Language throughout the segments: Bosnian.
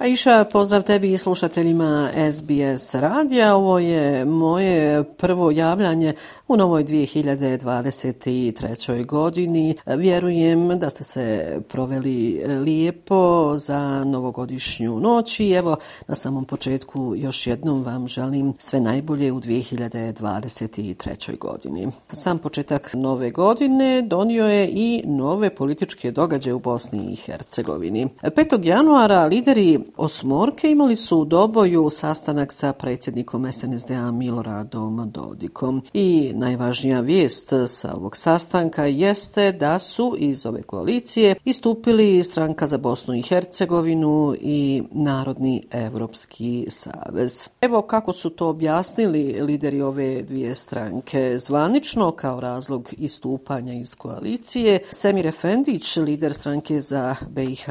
Pa Aisha, pozdrav tebi i slušateljima SBS radija. Ovo je moje prvo javljanje u novoj 2023. godini. Vjerujem da ste se proveli e, lijepo za novogodišnju noć i evo na samom početku još jednom vam želim sve najbolje u 2023. godini. Sam početak nove godine donio je i nove političke događaje u Bosni i Hercegovini. 5. januara lideri Osmorke imali su u Doboju sastanak sa predsjednikom SNSD-a Miloradom Dodikom i najvažnija vijest sa ovog sastanka jeste da su iz ove koalicije istupili stranka za Bosnu i Hercegovinu i Narodni Evropski savez. Evo kako su to objasnili lideri ove dvije stranke zvanično kao razlog istupanja iz koalicije. Semir Efendić, lider stranke za BiH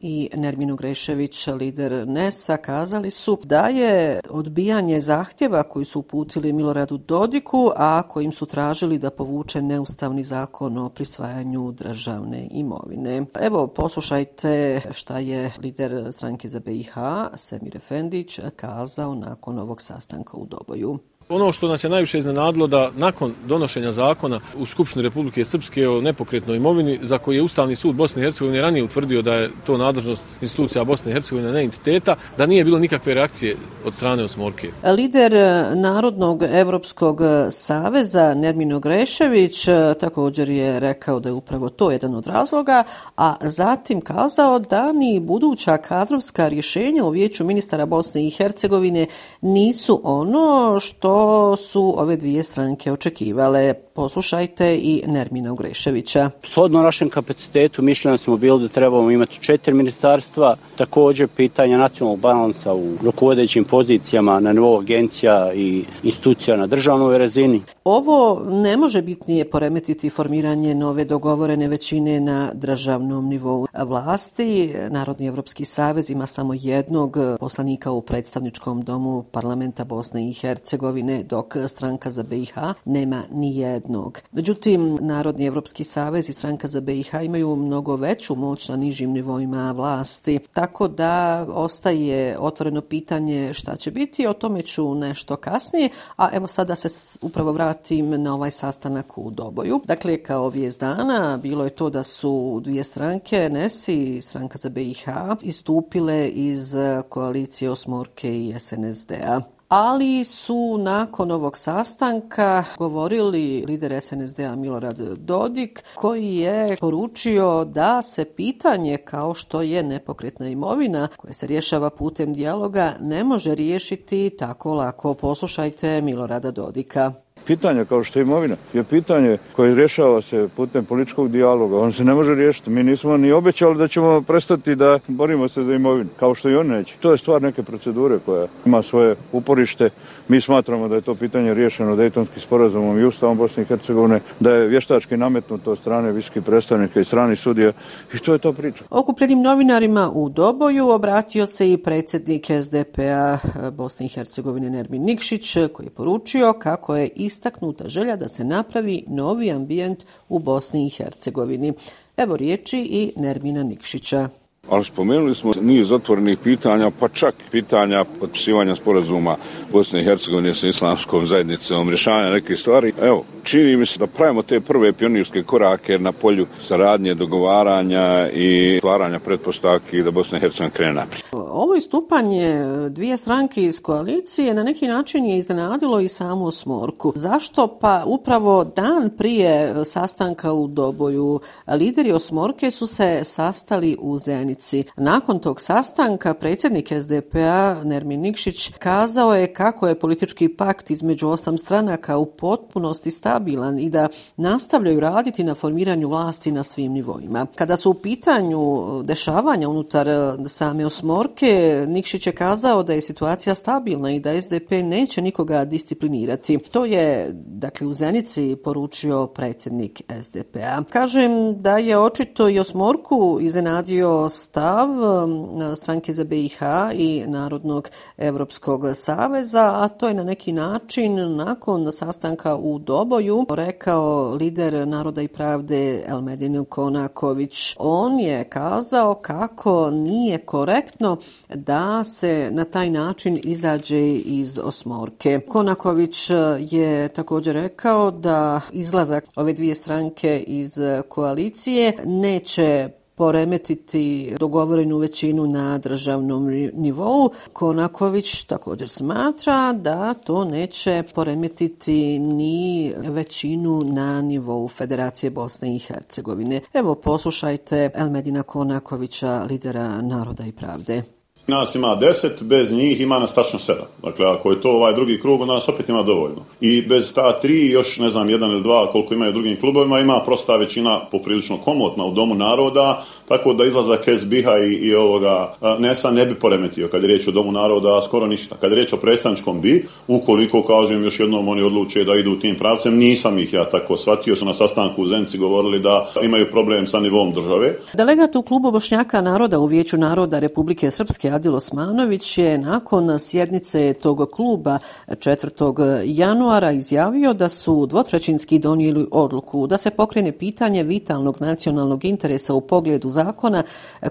i Nermino Grešević, lider NESA, kazali su da je odbijanje zahtjeva koji su uputili Miloradu Dodiku, a kojim su tražili da povuče neustavni zakon o prisvajanju državne imovine. Evo, poslušajte šta je lider stranke za BiH, Semir Efendić, kazao nakon ovog sastanka u Doboju. Ono što nas je najviše iznenadilo da nakon donošenja zakona u Skupštini Republike Srpske o nepokretnoj imovini, za koji je Ustavni sud Bosne i Hercegovine ranije utvrdio da je to nadležnost institucija Bosne i Hercegovine, ne entiteta, da nije bilo nikakve reakcije od strane Osmorke. Lider e, Narodnog Evropskog e, saveza Nermino Grešević e, također je rekao da je upravo to jedan od razloga, a zatim kazao da ni buduća kadrovska rješenja u vijeću ministara Bosne i Hercegovine nisu ono što su ove dvije stranke očekivale. Poslušajte i Nermina Ugreševića. Shodno našem kapacitetu mišljeno smo bili da trebamo imati četiri ministarstva, također pitanja nacionalnog balansa u rukovodećim pozicijama na nivou agencija i institucija na državnoj razini. Ovo ne može bitnije poremetiti formiranje nove dogovorene većine na državnom nivou vlasti. Narodni Evropski savez ima samo jednog poslanika u predstavničkom domu parlamenta Bosne i Hercegovine, dok stranka za BiH nema ni jednog. Međutim, Narodni Evropski savez i stranka za BiH imaju mnogo veću moć na nižim nivoima vlasti, tako da ostaje otvoreno pitanje šta će biti, o tome ću nešto kasnije, a evo sada se upravo vratim na ovaj sastanak u Doboju. Dakle, kao vijest dana, bilo je to da su dvije stranke, NES i stranka za BiH, istupile iz koalicije Osmorke i SNSD-a ali su nakon ovog sastanka govorili lider SNSD-a Milorad Dodik koji je poručio da se pitanje kao što je nepokretna imovina koja se rješava putem dijaloga ne može riješiti tako lako. Poslušajte Milorada Dodika pitanja kao što je imovina je pitanje koje rješava se putem političkog dijaloga. On se ne može riješiti. Mi nismo ni obećali da ćemo prestati da borimo se za imovinu, kao što i on neće. To je stvar neke procedure koja ima svoje uporište. Mi smatramo da je to pitanje riješeno Dejtonskim sporazumom i Ustavom Bosne i Hercegovine, da je vještački nametnuto od strane viskih predstavnika i strani sudija i to je to priča. Okupljenim novinarima u Doboju obratio se i predsjednik SDP-a Bosne i Hercegovine Nermin Nikšić koji je poručio kako je istaknuta želja da se napravi novi ambijent u Bosni i Hercegovini. Evo riječi i Nermina Nikšića. Ali spomenuli smo niz otvorenih pitanja, pa čak pitanja potpisivanja sporazuma Bosne i Hercegovine sa islamskom zajednicom, rješavanja neke stvari. Evo, čini mi se da pravimo te prve pionirske korake na polju saradnje, dogovaranja i stvaranja pretpostavki da Bosna i Hercegovina krene naprijed. Ovo istupanje dvije stranke iz koalicije na neki način je iznenadilo i samu Smorku. Zašto? Pa upravo dan prije sastanka u Doboju lideri Osmorke su se sastali u Zenici. Nakon tog sastanka predsjednik SDP-a Nermin Nikšić kazao je kako je politički pakt između osam stranaka u potpunosti stabilan i da nastavljaju raditi na formiranju vlasti na svim nivoima. Kada su u pitanju eh, dešavanja unutar eh, same osmorke, Nikšić je kazao da je situacija stabilna i da SDP neće nikoga disciplinirati. To je, dakle, u Zenici poručio predsjednik SDP-a. Kažem da je očito i osmorku iznenadio stav um, stranke za BiH i Narodnog Evropskog saveza, a to je na neki način nakon sastanka u Doboju rekao lider Naroda i pravde Elmedin Konaković. On je kazao kako nije korektno da se na taj način izađe iz osmorke. Konaković je također rekao da izlazak ove dvije stranke iz koalicije neće poremetiti dogovorenu većinu na državnom nivou. Konaković također smatra da to neće poremetiti ni većinu na nivou Federacije Bosne i Hercegovine. Evo poslušajte Elmedina Konakovića, lidera Naroda i pravde. Nas ima deset, bez njih ima nas tačno 7. Dakle, ako je to ovaj drugi krug, onda nas opet ima dovoljno. I bez ta tri, još ne znam, jedan ili dva, koliko imaju drugim klubovima, ima prosta većina poprilično komotna u Domu naroda, tako da izlazak SBH i, i ovoga NESA ne bi poremetio kad je riječ o Domu naroda skoro ništa. Kad je riječ o predstavničkom bi, ukoliko, kažem, još jednom oni odluče da idu tim pravcem, nisam ih ja tako shvatio, su na sastanku u Zenci govorili da imaju problem sa nivom države. Delegat u klubu Bošnjaka naroda u Vijeću naroda Republike Srpske Adil Osmanović je nakon sjednice tog kluba 4. januara izjavio da su dvotrećinski donijeli odluku da se pokrene pitanje vitalnog nacionalnog interesa u pogledu zakona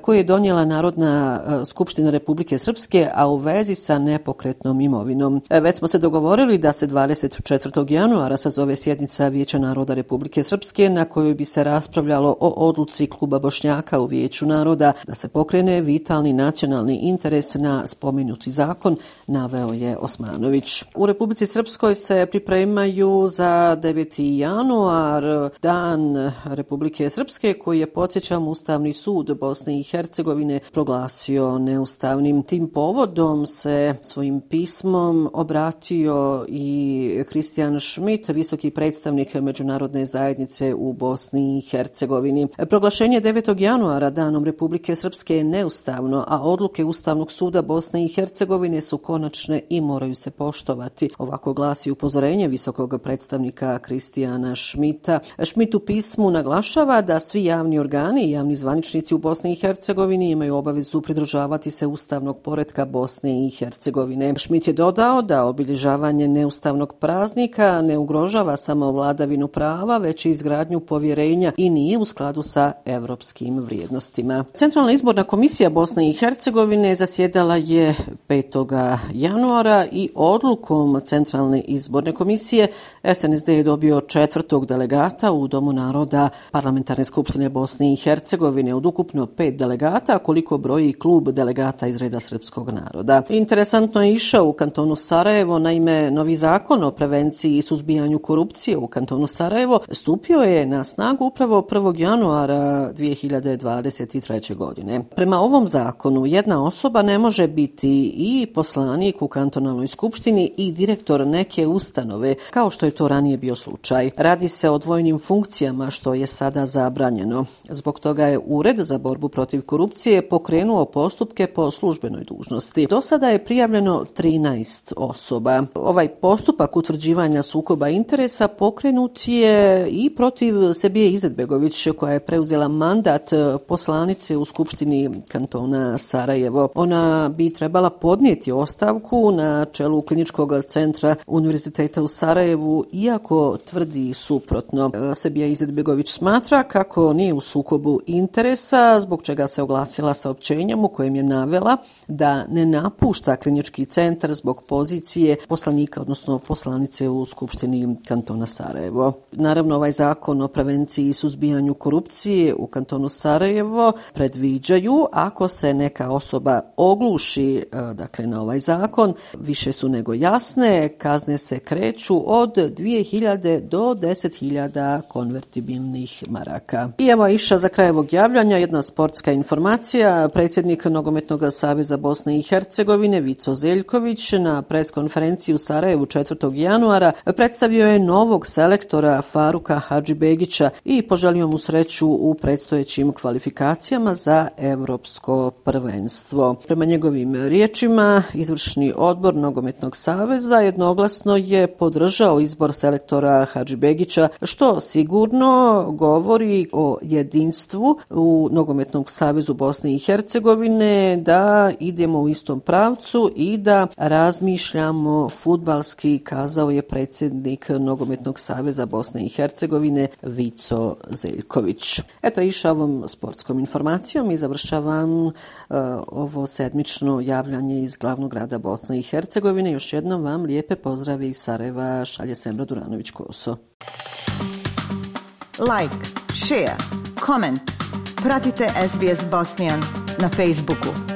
koje je donijela Narodna e, skupština Republike Srpske, a u vezi sa nepokretnom imovinom. E, već smo se dogovorili da se 24. januara sazove sjednica Vijeća naroda Republike Srpske na kojoj bi se raspravljalo o odluci kluba Bošnjaka u Vijeću naroda da se pokrene vitalni nacionalni interes na spomenuti zakon, naveo je Osmanović. U Republici Srpskoj se pripremaju za 9. januar dan Republike Srpske koji je, podsjećam, ustavni sud Bosne i Hercegovine proglasio neustavnim. Tim povodom se svojim pismom obratio i Kristijan Schmidt, visoki predstavnik Međunarodne zajednice u Bosni i Hercegovini. Proglašenje 9. januara danom Republike Srpske je neustavno, a odluke Ustavnog Ustavnog suda Bosne i Hercegovine su konačne i moraju se poštovati. Ovako glasi upozorenje visokog predstavnika Kristijana Šmita. Šmit u pismu naglašava da svi javni organi i javni zvaničnici u Bosni i Hercegovini imaju obavezu pridržavati se ustavnog poretka Bosne i Hercegovine. Šmit je dodao da obilježavanje neustavnog praznika ne ugrožava samo vladavinu prava, već i izgradnju povjerenja i nije u skladu sa evropskim vrijednostima. Centralna izborna komisija Bosne i Hercegovine zasjedala je 5. januara i odlukom Centralne izborne komisije SNSD je dobio četvrtog delegata u Domu naroda Parlamentarne skupštine Bosne i Hercegovine od ukupno pet delegata, koliko broji klub delegata iz reda srpskog naroda. Interesantno je išao u kantonu Sarajevo, naime novi zakon o prevenciji i suzbijanju korupcije u kantonu Sarajevo stupio je na snagu upravo 1. januara 2023. godine. Prema ovom zakonu jedna osoba osoba ne može biti i poslanik u kantonalnoj skupštini i direktor neke ustanove, kao što je to ranije bio slučaj. Radi se o dvojnim funkcijama što je sada zabranjeno. Zbog toga je Ured za borbu protiv korupcije pokrenuo postupke po službenoj dužnosti. Do sada je prijavljeno 13 osoba. Ovaj postupak utvrđivanja sukoba interesa pokrenut je i protiv Sebije Izetbegović koja je preuzela mandat poslanice u Skupštini kantona Sarajevo. Ona bi trebala podnijeti ostavku na čelu kliničkog centra Univerziteta u Sarajevu, iako tvrdi suprotno. E, Sebija Izetbegović smatra kako nije u sukobu interesa, zbog čega se oglasila saopćenjem u kojem je navela da ne napušta klinički centar zbog pozicije poslanika, odnosno poslanice u Skupštini kantona Sarajevo. Naravno, ovaj zakon o prevenciji i suzbijanju korupcije u kantonu Sarajevo predviđaju ako se neka osoba ogluši e, dakle, na ovaj zakon, više su nego jasne, kazne se kreću od 2000 do 10.000 konvertibilnih maraka. I evo iša za kraj ovog javljanja jedna sportska informacija. Predsjednik Nogometnog saveza Bosne i Hercegovine Vico Zeljković na preskonferenciji u Sarajevu 4. januara predstavio je novog selektora Faruka Hadžibegića i poželio mu sreću u predstojećim kvalifikacijama za evropsko prvenstvo. Sarajevo. Prema njegovim riječima, izvršni odbor Nogometnog saveza jednoglasno je podržao izbor selektora Hadži Begića, što sigurno govori o jedinstvu u Nogometnom savezu Bosne i Hercegovine, da idemo u istom pravcu i da razmišljamo futbalski, kazao je predsjednik Nogometnog saveza Bosne i Hercegovine Vico Zeljković. Eto, iša ovom sportskom informacijom i završavam e, uh, ovo sedmično javljanje iz glavnog grada Bosne i Hercegovine. Još jednom vam lijepe pozdravi iz Sarajeva, šalje Semra Duranović-Koso. Like, share, comment. Pratite SBS Bosnian na Facebooku.